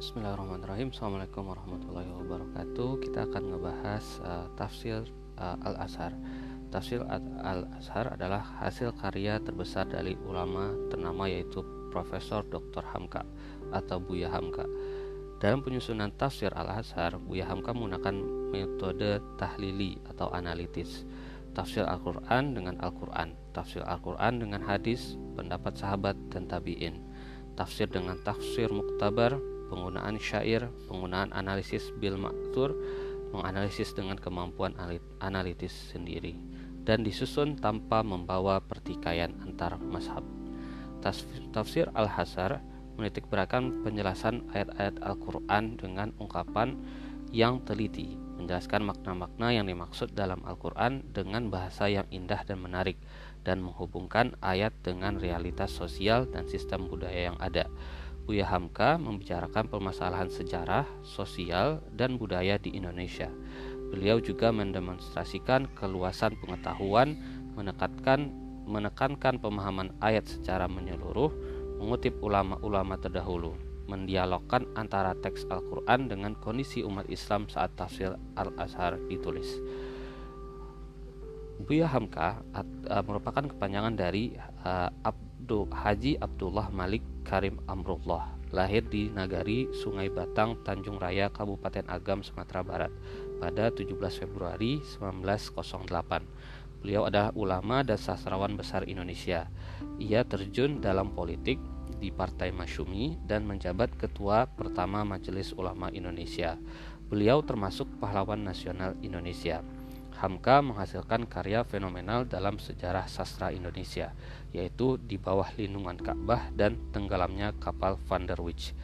Bismillahirrahmanirrahim. Assalamualaikum warahmatullahi wabarakatuh. Kita akan ngebahas uh, tafsir uh, Al-Azhar. Tafsir Al-Azhar adalah hasil karya terbesar dari ulama ternama yaitu Profesor Dr. Hamka atau Buya Hamka. Dalam penyusunan tafsir Al-Azhar Buya Hamka menggunakan metode tahlili atau analitis. Tafsir Al-Quran dengan Al-Quran. Tafsir Al-Quran dengan hadis, pendapat sahabat, dan tabi'in. Tafsir dengan tafsir muktabar, penggunaan syair, penggunaan analisis bil maktur, menganalisis dengan kemampuan analitis sendiri, dan disusun tanpa membawa pertikaian antar mazhab. Tafsir Al-Hasar menitik beratkan penjelasan ayat-ayat Al-Quran dengan ungkapan yang teliti, menjelaskan makna-makna yang dimaksud dalam Al-Quran dengan bahasa yang indah dan menarik, dan menghubungkan ayat dengan realitas sosial dan sistem budaya yang ada. Buya Hamka membicarakan permasalahan sejarah, sosial, dan budaya di Indonesia. Beliau juga mendemonstrasikan keluasan pengetahuan, menekankan menekankan pemahaman ayat secara menyeluruh, mengutip ulama-ulama terdahulu, mendialogkan antara teks Al-Quran dengan kondisi umat Islam saat tafsir Al-Azhar ditulis. Buya Hamka uh, merupakan kepanjangan dari uh, Abdul Haji Abdullah Malik Karim Amrullah lahir di Nagari Sungai Batang Tanjung Raya Kabupaten Agam Sumatera Barat pada 17 Februari 1908 Beliau adalah ulama dan sastrawan besar Indonesia. Ia terjun dalam politik di Partai Masyumi dan menjabat ketua pertama Majelis Ulama Indonesia. Beliau termasuk pahlawan nasional Indonesia Hamka menghasilkan karya fenomenal dalam sejarah sastra Indonesia, yaitu Di Bawah Lindungan Ka'bah dan Tenggelamnya Kapal Van der Wijk.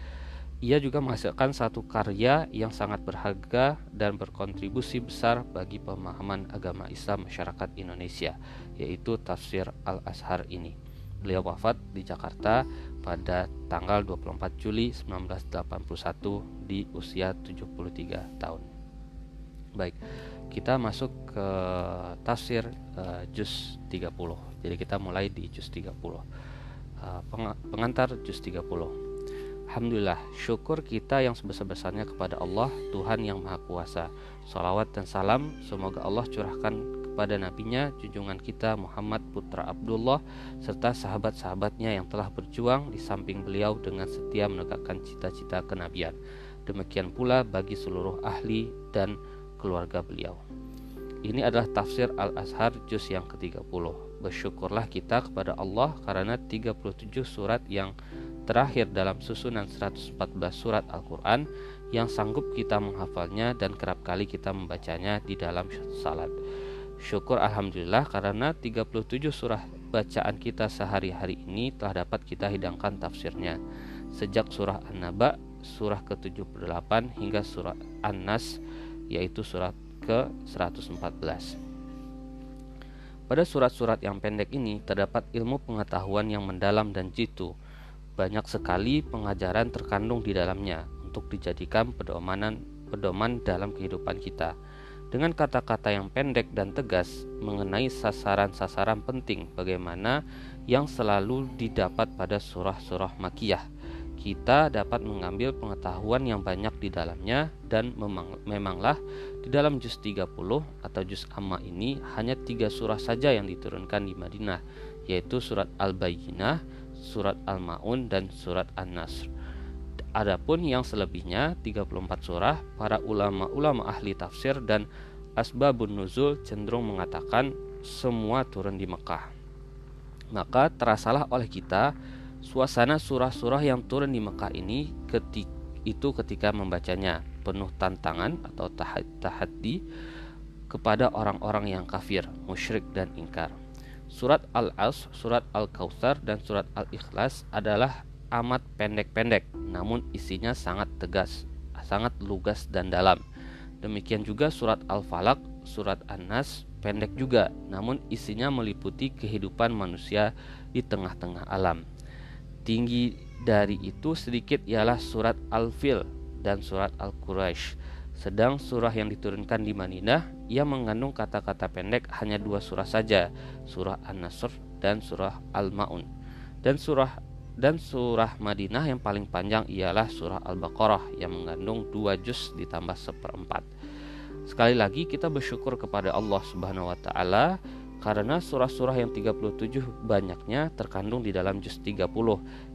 Ia juga menghasilkan satu karya yang sangat berharga dan berkontribusi besar bagi pemahaman agama Islam masyarakat Indonesia, yaitu tafsir Al-Azhar ini. Beliau wafat di Jakarta pada tanggal 24 Juli 1981 di usia 73 tahun. Baik, kita masuk ke tafsir uh, juz 30. Jadi kita mulai di juz 30. Uh, pengantar juz 30. Alhamdulillah, syukur kita yang sebesar-besarnya kepada Allah, Tuhan yang Maha Kuasa. Salawat dan salam semoga Allah curahkan kepada nabinya, junjungan kita Muhammad putra Abdullah, serta sahabat-sahabatnya yang telah berjuang di samping beliau dengan setia menegakkan cita-cita kenabian. Demikian pula bagi seluruh ahli dan keluarga beliau. Ini adalah tafsir Al-Azhar juz yang ke-30. Bersyukurlah kita kepada Allah karena 37 surat yang terakhir dalam susunan 114 surat Al-Quran yang sanggup kita menghafalnya dan kerap kali kita membacanya di dalam salat. Syukur Alhamdulillah karena 37 surah bacaan kita sehari-hari ini telah dapat kita hidangkan tafsirnya. Sejak surah An-Naba, surah ke-78 hingga surah An-Nas yaitu surat ke-114. Pada surat-surat yang pendek ini terdapat ilmu pengetahuan yang mendalam dan jitu. Banyak sekali pengajaran terkandung di dalamnya untuk dijadikan pedomanan pedoman dalam kehidupan kita. Dengan kata-kata yang pendek dan tegas mengenai sasaran-sasaran penting bagaimana yang selalu didapat pada surah-surah makiyah kita dapat mengambil pengetahuan yang banyak di dalamnya dan memang, memanglah di dalam juz 30 atau juz amma ini hanya tiga surah saja yang diturunkan di Madinah yaitu surat Al-Bayyinah, surat Al-Maun dan surat An-Nasr. Adapun yang selebihnya 34 surah para ulama-ulama ahli tafsir dan asbabun nuzul cenderung mengatakan semua turun di Mekah. Maka terasalah oleh kita Suasana surah-surah yang turun di Mekah ini ketik, itu ketika membacanya penuh tantangan atau tahaddi kepada orang-orang yang kafir, musyrik dan ingkar. Surat Al-As, surat Al-Kautsar dan surat Al-Ikhlas adalah amat pendek-pendek namun isinya sangat tegas, sangat lugas dan dalam. Demikian juga surat Al-Falaq, surat An-Nas pendek juga namun isinya meliputi kehidupan manusia di tengah-tengah alam tinggi dari itu sedikit ialah surat Al-Fil dan surat Al-Quraisy. Sedang surah yang diturunkan di Madinah ia mengandung kata-kata pendek hanya dua surah saja, surah An-Nasr dan surah Al-Maun. Dan surah dan surah Madinah yang paling panjang ialah surah Al-Baqarah yang mengandung dua juz ditambah seperempat. Sekali lagi kita bersyukur kepada Allah Subhanahu wa taala karena surah-surah yang 37 banyaknya terkandung di dalam juz 30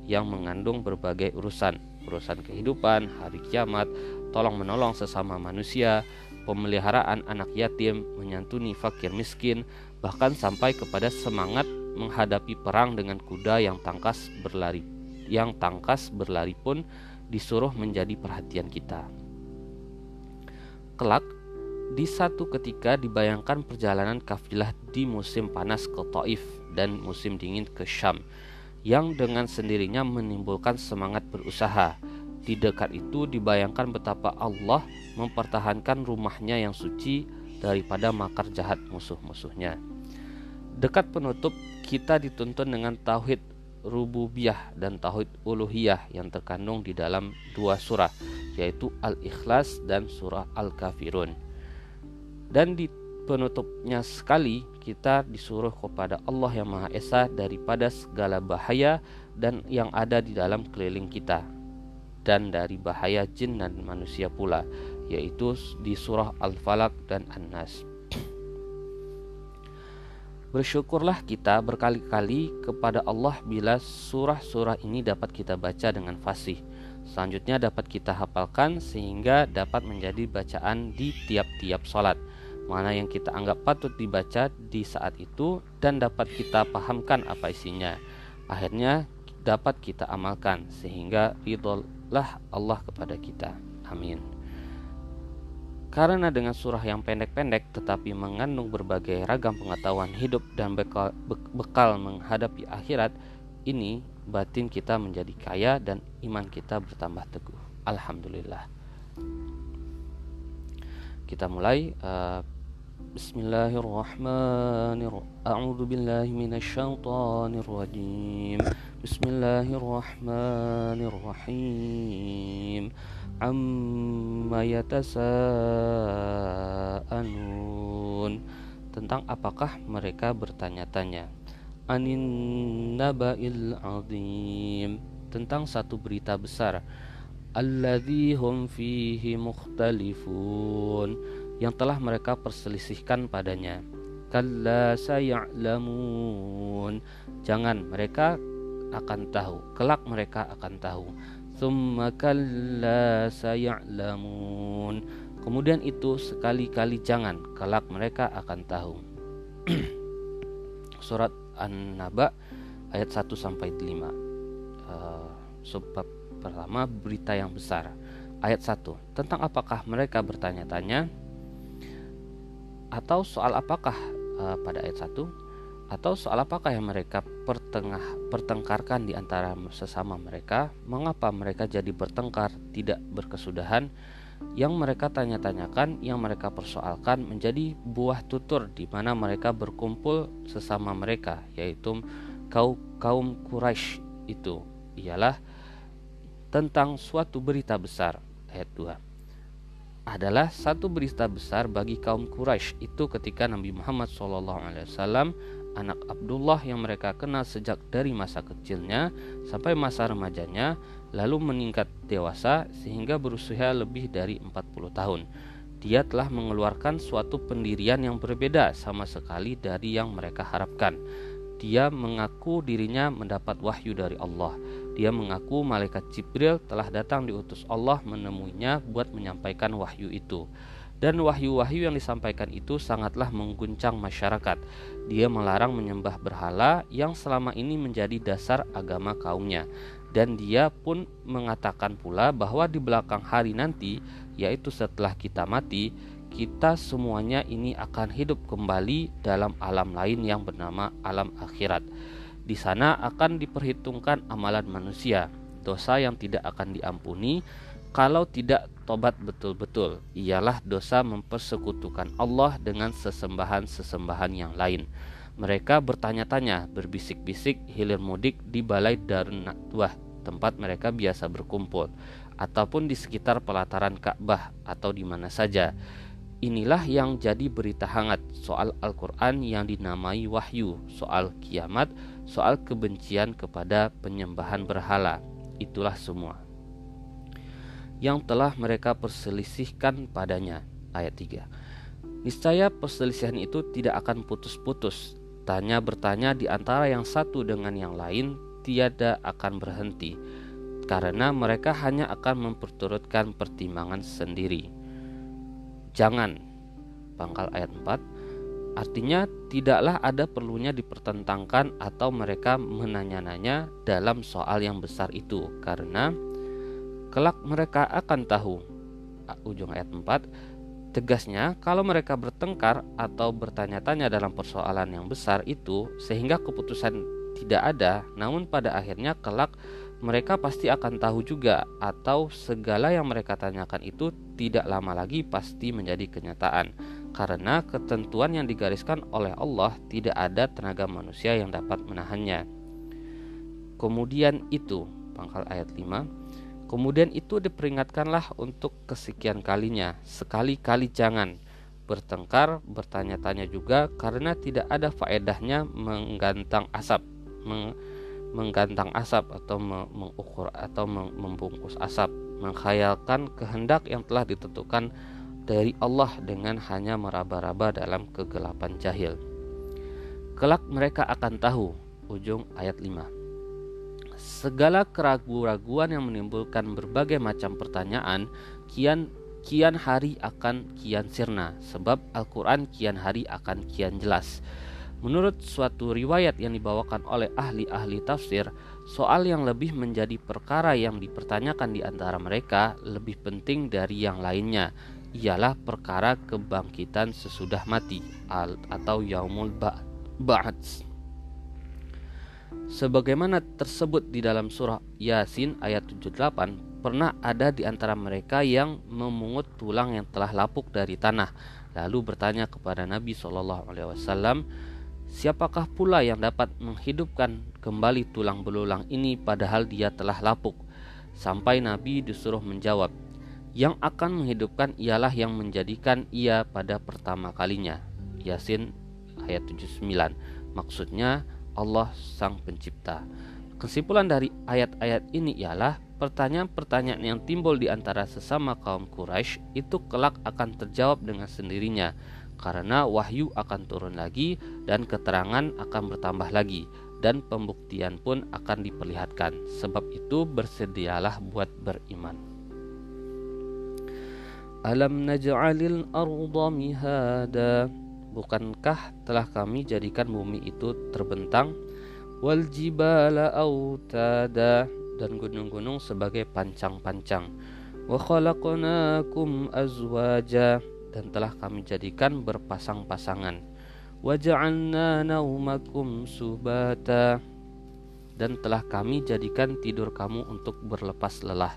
yang mengandung berbagai urusan, urusan kehidupan, hari kiamat, tolong menolong sesama manusia, pemeliharaan anak yatim, menyantuni fakir miskin, bahkan sampai kepada semangat menghadapi perang dengan kuda yang tangkas berlari yang tangkas berlari pun disuruh menjadi perhatian kita. Kelak di satu ketika dibayangkan perjalanan kafilah di musim panas ke Taif dan musim dingin ke Syam yang dengan sendirinya menimbulkan semangat berusaha. Di dekat itu dibayangkan betapa Allah mempertahankan rumahnya yang suci daripada makar jahat musuh-musuhnya. Dekat penutup kita dituntun dengan tauhid rububiyah dan tauhid uluhiyah yang terkandung di dalam dua surah yaitu Al-Ikhlas dan surah Al-Kafirun. Dan di penutupnya sekali kita disuruh kepada Allah yang Maha Esa daripada segala bahaya dan yang ada di dalam keliling kita dan dari bahaya jin dan manusia pula yaitu di surah Al-Falaq dan An-Nas. Bersyukurlah kita berkali-kali kepada Allah bila surah-surah ini dapat kita baca dengan fasih. Selanjutnya dapat kita hafalkan sehingga dapat menjadi bacaan di tiap-tiap sholat. Mana yang kita anggap patut dibaca di saat itu dan dapat kita pahamkan apa isinya. Akhirnya dapat kita amalkan sehingga ridholah Allah kepada kita. Amin. Karena dengan surah yang pendek-pendek tetapi mengandung berbagai ragam pengetahuan hidup dan bekal, bekal menghadapi akhirat, ini batin kita menjadi kaya dan iman kita bertambah teguh. Alhamdulillah. Kita mulai uh, Bismillahirrahmanirrahim. A'udzu billahi minasyaitonir rajim. Bismillahirrahmanirrahim. Amma yatasa'anun tentang apakah mereka bertanya-tanya? Anin naba'il azim. Tentang satu berita besar. Alladzi hum fihi mukhtalifun yang telah mereka perselisihkan padanya. Kalla sayalamun jangan mereka akan tahu. Kelak mereka akan tahu. Thumma kalla saya'lamun Kemudian itu sekali-kali jangan. Kelak mereka akan tahu. Surat An-Naba ayat 1 sampai 5 uh, Sebab pertama berita yang besar. Ayat 1 Tentang apakah mereka bertanya-tanya Atau soal apakah uh, pada ayat 1 atau soal apakah yang mereka pertengah pertengkarkan di antara sesama mereka? Mengapa mereka jadi bertengkar tidak berkesudahan? Yang mereka tanya-tanyakan, yang mereka persoalkan menjadi buah tutur di mana mereka berkumpul sesama mereka, yaitu kaum kaum Quraisy itu ialah tentang suatu berita besar ayat 2 adalah satu berita besar bagi kaum Quraisy itu ketika Nabi Muhammad SAW anak Abdullah yang mereka kenal sejak dari masa kecilnya sampai masa remajanya lalu meningkat dewasa sehingga berusia lebih dari 40 tahun. Dia telah mengeluarkan suatu pendirian yang berbeda sama sekali dari yang mereka harapkan. Dia mengaku dirinya mendapat wahyu dari Allah. Dia mengaku malaikat Jibril telah datang diutus Allah menemuinya buat menyampaikan wahyu itu dan wahyu-wahyu yang disampaikan itu sangatlah mengguncang masyarakat. Dia melarang menyembah berhala yang selama ini menjadi dasar agama kaumnya. Dan dia pun mengatakan pula bahwa di belakang hari nanti, yaitu setelah kita mati, kita semuanya ini akan hidup kembali dalam alam lain yang bernama alam akhirat. Di sana akan diperhitungkan amalan manusia, dosa yang tidak akan diampuni, kalau tidak tobat betul-betul ialah dosa mempersekutukan Allah dengan sesembahan-sesembahan yang lain. Mereka bertanya-tanya, berbisik-bisik hilir mudik di balai Darun Nadwah, tempat mereka biasa berkumpul, ataupun di sekitar pelataran Ka'bah atau di mana saja. Inilah yang jadi berita hangat soal Al-Quran yang dinamai wahyu, soal kiamat, soal kebencian kepada penyembahan berhala. Itulah semua yang telah mereka perselisihkan padanya. Ayat 3. Niscaya perselisihan itu tidak akan putus-putus. Tanya bertanya di antara yang satu dengan yang lain tiada akan berhenti karena mereka hanya akan memperturutkan pertimbangan sendiri. Jangan. Pangkal ayat 4 artinya tidaklah ada perlunya dipertentangkan atau mereka menanya-nanya dalam soal yang besar itu karena kelak mereka akan tahu. Ujung ayat 4 Tegasnya, kalau mereka bertengkar atau bertanya-tanya dalam persoalan yang besar itu, sehingga keputusan tidak ada, namun pada akhirnya kelak mereka pasti akan tahu juga, atau segala yang mereka tanyakan itu tidak lama lagi pasti menjadi kenyataan, karena ketentuan yang digariskan oleh Allah tidak ada tenaga manusia yang dapat menahannya. Kemudian itu, pangkal ayat 5 Kemudian itu diperingatkanlah untuk kesekian kalinya, sekali-kali jangan. Bertengkar, bertanya-tanya juga karena tidak ada faedahnya menggantang asap, meng, menggantang asap atau mengukur atau membungkus asap, mengkhayalkan kehendak yang telah ditentukan dari Allah dengan hanya meraba-raba dalam kegelapan jahil. Kelak mereka akan tahu ujung ayat 5 segala keraguan-raguan yang menimbulkan berbagai macam pertanyaan kian kian hari akan kian sirna sebab Al-Qur'an kian hari akan kian jelas. Menurut suatu riwayat yang dibawakan oleh ahli-ahli tafsir, soal yang lebih menjadi perkara yang dipertanyakan di antara mereka lebih penting dari yang lainnya, ialah perkara kebangkitan sesudah mati atau yaumul ba'ats. Sebagaimana tersebut di dalam surah Yasin ayat 78, pernah ada di antara mereka yang memungut tulang yang telah lapuk dari tanah, lalu bertanya kepada Nabi Shallallahu Alaihi Wasallam, siapakah pula yang dapat menghidupkan kembali tulang belulang ini padahal dia telah lapuk? Sampai Nabi disuruh menjawab, yang akan menghidupkan ialah yang menjadikan ia pada pertama kalinya. Yasin ayat 79. Maksudnya Allah Sang Pencipta. Kesimpulan dari ayat-ayat ini ialah pertanyaan-pertanyaan yang timbul di antara sesama kaum Quraisy itu kelak akan terjawab dengan sendirinya karena wahyu akan turun lagi dan keterangan akan bertambah lagi dan pembuktian pun akan diperlihatkan. Sebab itu bersedialah buat beriman. Alam naj'alil arda mihada. Bukankah telah kami jadikan bumi itu terbentang? Wal jibala autada dan gunung-gunung sebagai pancang-pancang. Wa khalaqnakum azwaja dan telah kami jadikan berpasang-pasangan. Wa ja'alna naumakum subata. Dan telah kami jadikan tidur kamu untuk berlepas lelah.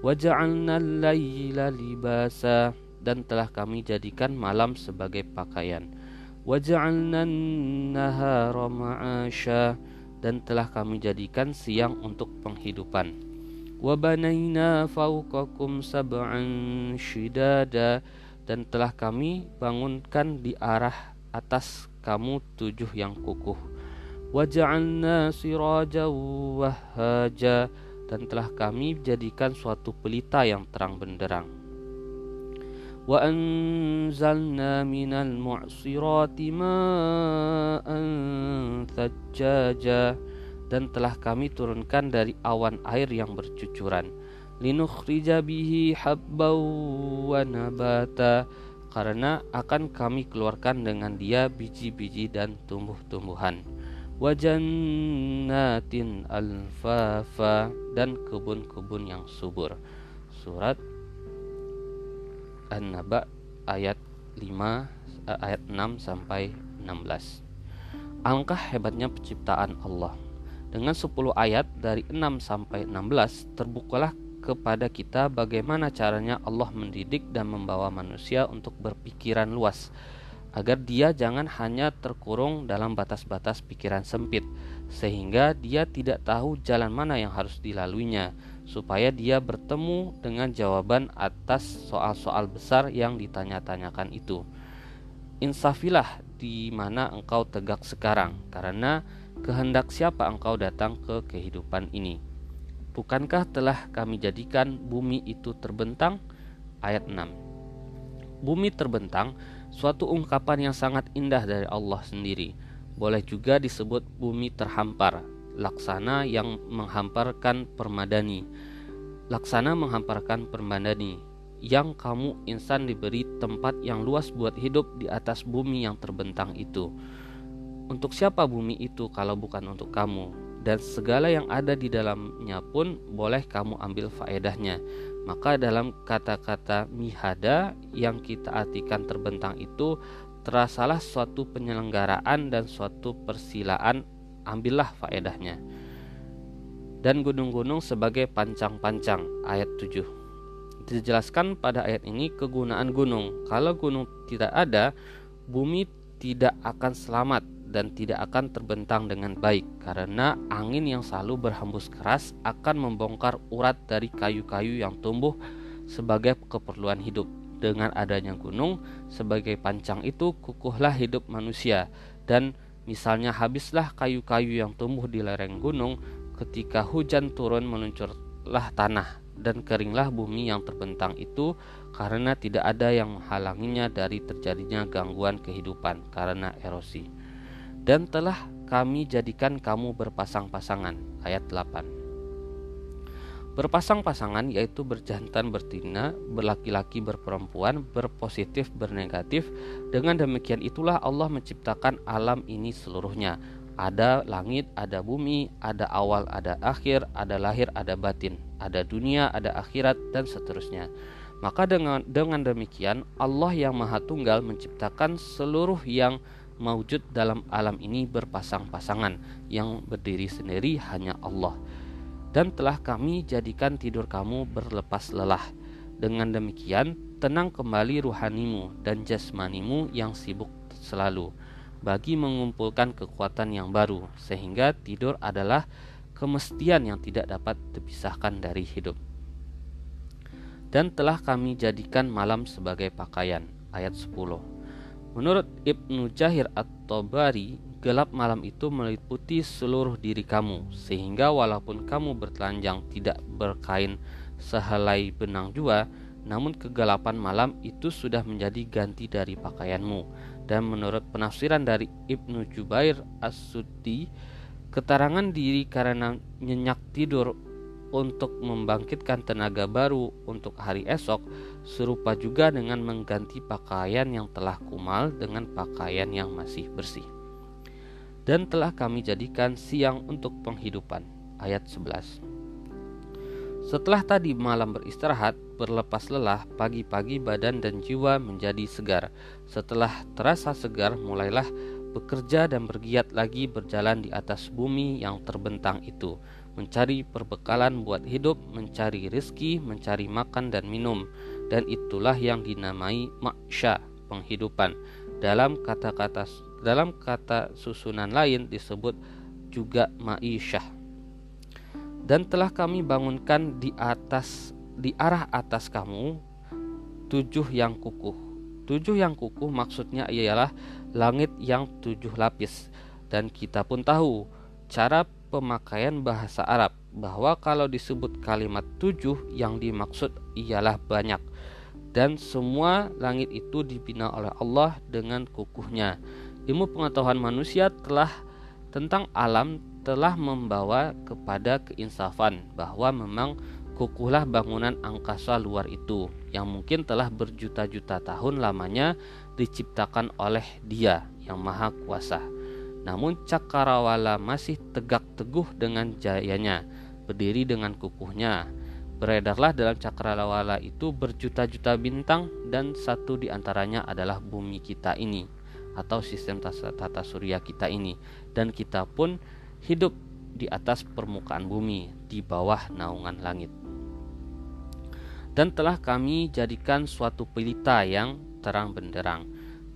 Wa ja'alna al-laila libasa. Dan telah kami jadikan malam sebagai pakaian. Waja'alna nahara ma'asha. Dan telah kami jadikan siang untuk penghidupan. Wabanaina fawqakum sab'an shidada dan telah kami bangunkan di arah atas kamu tujuh yang kukuh. Waja'alna siraja wahaja. Dan telah kami jadikan suatu pelita yang terang benderang. Wa anzalna minal mu'sirati ma'an thajjaja. Dan telah kami turunkan dari awan air yang bercucuran linukhrija bihi habbaw wa nabata karena akan kami keluarkan dengan dia biji-biji dan tumbuh-tumbuhan wajannatin alfafa dan kebun-kebun yang subur surat An-Naba ayat 5 eh, ayat 6 sampai 16. Angka hebatnya penciptaan Allah. Dengan 10 ayat dari 6 sampai 16 terbukalah kepada kita bagaimana caranya Allah mendidik dan membawa manusia untuk berpikiran luas agar dia jangan hanya terkurung dalam batas-batas pikiran sempit sehingga dia tidak tahu jalan mana yang harus dilaluinya supaya dia bertemu dengan jawaban atas soal-soal besar yang ditanya-tanyakan itu. Insafilah di mana engkau tegak sekarang, karena kehendak siapa engkau datang ke kehidupan ini? Bukankah telah kami jadikan bumi itu terbentang? Ayat 6 Bumi terbentang suatu ungkapan yang sangat indah dari Allah sendiri. Boleh juga disebut bumi terhampar, laksana yang menghamparkan permadani. Laksana menghamparkan permadani, yang kamu insan diberi tempat yang luas buat hidup di atas bumi yang terbentang itu. Untuk siapa bumi itu kalau bukan untuk kamu? Dan segala yang ada di dalamnya pun boleh kamu ambil faedahnya. Maka dalam kata-kata mihada yang kita artikan terbentang itu terasalah suatu penyelenggaraan dan suatu persilaan ambillah faedahnya. Dan gunung-gunung sebagai pancang-pancang ayat 7. Dijelaskan pada ayat ini kegunaan gunung. Kalau gunung tidak ada, bumi tidak akan selamat dan tidak akan terbentang dengan baik karena angin yang selalu berhembus keras akan membongkar urat dari kayu-kayu yang tumbuh sebagai keperluan hidup. Dengan adanya gunung sebagai pancang itu kukuhlah hidup manusia dan misalnya habislah kayu-kayu yang tumbuh di lereng gunung ketika hujan turun meluncurlah tanah dan keringlah bumi yang terbentang itu karena tidak ada yang menghalanginya dari terjadinya gangguan kehidupan karena erosi dan telah kami jadikan kamu berpasang-pasangan. Ayat 8. Berpasang-pasangan yaitu berjantan bertina, berlaki-laki berperempuan, berpositif bernegatif. Dengan demikian itulah Allah menciptakan alam ini seluruhnya. Ada langit, ada bumi, ada awal, ada akhir, ada lahir, ada batin, ada dunia, ada akhirat dan seterusnya. Maka dengan dengan demikian Allah yang Maha Tunggal menciptakan seluruh yang maujud dalam alam ini berpasang-pasangan yang berdiri sendiri hanya Allah. Dan telah kami jadikan tidur kamu berlepas lelah. Dengan demikian tenang kembali ruhanimu dan jasmanimu yang sibuk selalu bagi mengumpulkan kekuatan yang baru sehingga tidur adalah kemestian yang tidak dapat dipisahkan dari hidup. Dan telah kami jadikan malam sebagai pakaian ayat 10 Menurut Ibnu Jahir At-Tabari, gelap malam itu meliputi seluruh diri kamu, sehingga walaupun kamu bertelanjang tidak berkain sehelai benang jua, namun kegelapan malam itu sudah menjadi ganti dari pakaianmu. Dan menurut penafsiran dari Ibnu Jubair As-Suddi, keterangan diri karena nyenyak tidur untuk membangkitkan tenaga baru untuk hari esok, serupa juga dengan mengganti pakaian yang telah kumal dengan pakaian yang masih bersih. Dan telah kami jadikan siang untuk penghidupan. Ayat 11. Setelah tadi malam beristirahat, berlepas lelah, pagi-pagi badan dan jiwa menjadi segar. Setelah terasa segar, mulailah bekerja dan bergiat lagi berjalan di atas bumi yang terbentang itu mencari perbekalan buat hidup, mencari rizki, mencari makan dan minum, dan itulah yang dinamai maksya penghidupan. Dalam kata-kata dalam kata susunan lain disebut juga ma'isyah. Dan telah kami bangunkan di atas di arah atas kamu tujuh yang kukuh. Tujuh yang kukuh maksudnya ialah langit yang tujuh lapis. Dan kita pun tahu cara pemakaian bahasa Arab bahwa kalau disebut kalimat tujuh yang dimaksud ialah banyak dan semua langit itu dibina oleh Allah dengan kukuhnya. Ilmu pengetahuan manusia telah tentang alam telah membawa kepada keinsafan bahwa memang kukuhlah bangunan angkasa luar itu yang mungkin telah berjuta-juta tahun lamanya diciptakan oleh Dia yang Maha Kuasa. Namun cakrawala masih tegak teguh dengan jayanya, berdiri dengan kukuhnya. Beredarlah dalam cakrawala itu berjuta-juta bintang dan satu di antaranya adalah bumi kita ini atau sistem tata surya kita ini dan kita pun hidup di atas permukaan bumi di bawah naungan langit. Dan telah kami jadikan suatu pelita yang terang benderang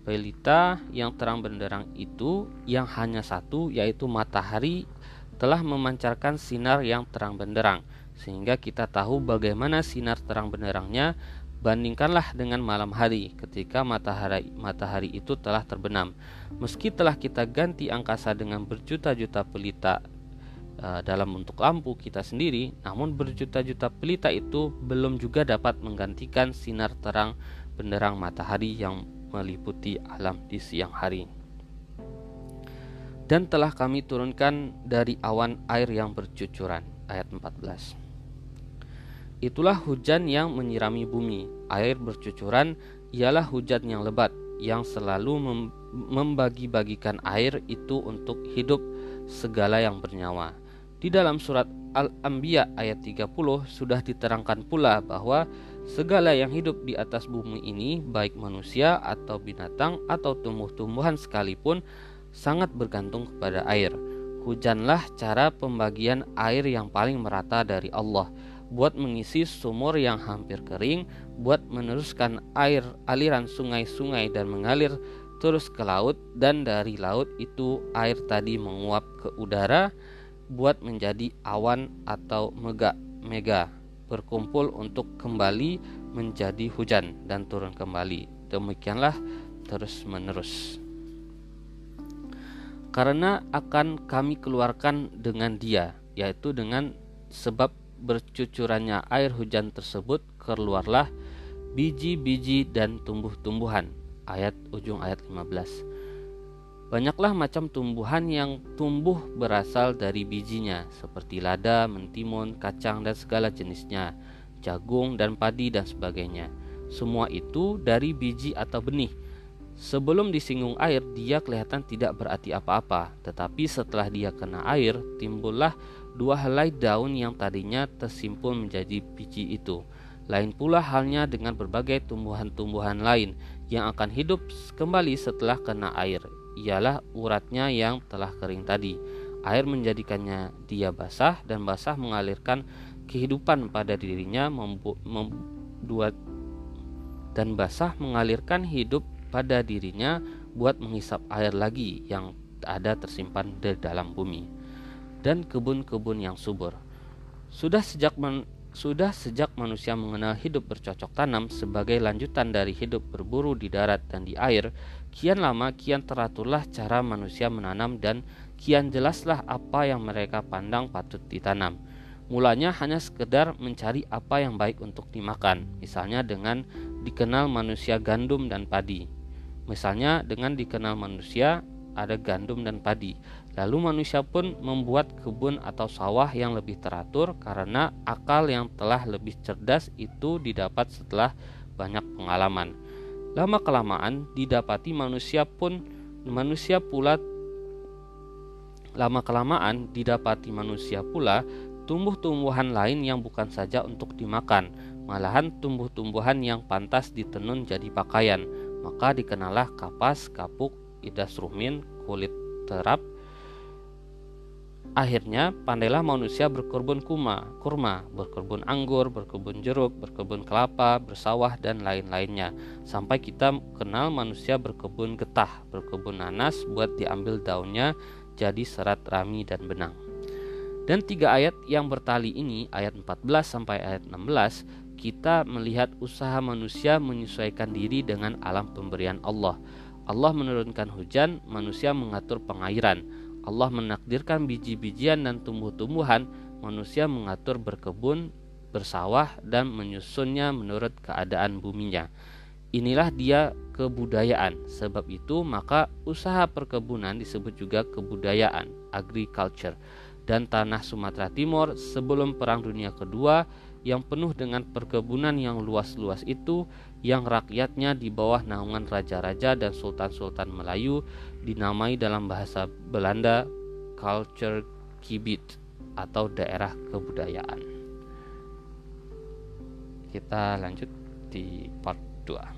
pelita yang terang benderang itu yang hanya satu yaitu matahari telah memancarkan sinar yang terang benderang sehingga kita tahu bagaimana sinar terang benderangnya Bandingkanlah dengan malam hari ketika matahari matahari itu telah terbenam. Meski telah kita ganti angkasa dengan berjuta-juta pelita uh, dalam bentuk lampu kita sendiri, namun berjuta-juta pelita itu belum juga dapat menggantikan sinar terang benderang matahari yang meliputi alam di siang hari. Dan telah kami turunkan dari awan air yang bercucuran. Ayat 14. Itulah hujan yang menyirami bumi. Air bercucuran ialah hujan yang lebat yang selalu mem membagi-bagikan air itu untuk hidup segala yang bernyawa. Di dalam surat Al-Anbiya ayat 30 sudah diterangkan pula bahwa segala yang hidup di atas bumi ini baik manusia atau binatang atau tumbuh-tumbuhan sekalipun sangat bergantung kepada air. Hujanlah cara pembagian air yang paling merata dari Allah buat mengisi sumur yang hampir kering, buat meneruskan air aliran sungai-sungai dan mengalir terus ke laut dan dari laut itu air tadi menguap ke udara buat menjadi awan atau mega mega berkumpul untuk kembali menjadi hujan dan turun kembali. Demikianlah terus menerus. Karena akan kami keluarkan dengan dia, yaitu dengan sebab bercucurannya air hujan tersebut keluarlah biji-biji dan tumbuh-tumbuhan. Ayat ujung ayat 15. Banyaklah macam tumbuhan yang tumbuh berasal dari bijinya seperti lada, mentimun, kacang dan segala jenisnya, jagung dan padi dan sebagainya. Semua itu dari biji atau benih. Sebelum disinggung air, dia kelihatan tidak berarti apa-apa, tetapi setelah dia kena air, timbullah dua helai daun yang tadinya tersimpul menjadi biji itu. Lain pula halnya dengan berbagai tumbuhan-tumbuhan lain yang akan hidup kembali setelah kena air. Ialah uratnya yang telah kering tadi. Air menjadikannya dia basah dan basah mengalirkan kehidupan pada dirinya membuat dan basah mengalirkan hidup pada dirinya buat menghisap air lagi yang ada tersimpan di dalam bumi dan kebun-kebun yang subur. Sudah sejak sudah sejak manusia mengenal hidup bercocok tanam sebagai lanjutan dari hidup berburu di darat dan di air, kian lama kian teraturlah cara manusia menanam dan kian jelaslah apa yang mereka pandang patut ditanam. Mulanya hanya sekedar mencari apa yang baik untuk dimakan, misalnya dengan dikenal manusia gandum dan padi. Misalnya dengan dikenal manusia ada gandum dan padi. Lalu manusia pun membuat kebun atau sawah yang lebih teratur karena akal yang telah lebih cerdas itu didapat setelah banyak pengalaman. Lama kelamaan didapati manusia pun manusia pula lama kelamaan didapati manusia pula tumbuh-tumbuhan lain yang bukan saja untuk dimakan, malahan tumbuh-tumbuhan yang pantas ditenun jadi pakaian. Maka dikenalah kapas, kapuk, idas rumin, kulit terap. Akhirnya, pandailah manusia berkebun kuma, kurma, berkebun anggur, berkebun jeruk, berkebun kelapa, bersawah, dan lain-lainnya. Sampai kita kenal manusia berkebun getah, berkebun nanas buat diambil daunnya jadi serat rami dan benang. Dan tiga ayat yang bertali ini, ayat 14 sampai ayat 16, kita melihat usaha manusia menyesuaikan diri dengan alam pemberian Allah Allah menurunkan hujan, manusia mengatur pengairan. Allah menakdirkan biji-bijian dan tumbuh-tumbuhan, manusia mengatur berkebun, bersawah, dan menyusunnya menurut keadaan buminya. Inilah dia kebudayaan. Sebab itu, maka usaha perkebunan disebut juga kebudayaan, agriculture. Dan tanah Sumatera Timur sebelum Perang Dunia Kedua yang penuh dengan perkebunan yang luas-luas itu yang rakyatnya di bawah naungan raja-raja dan sultan-sultan Melayu dinamai dalam bahasa Belanda culture kibit atau daerah kebudayaan. Kita lanjut di part 2.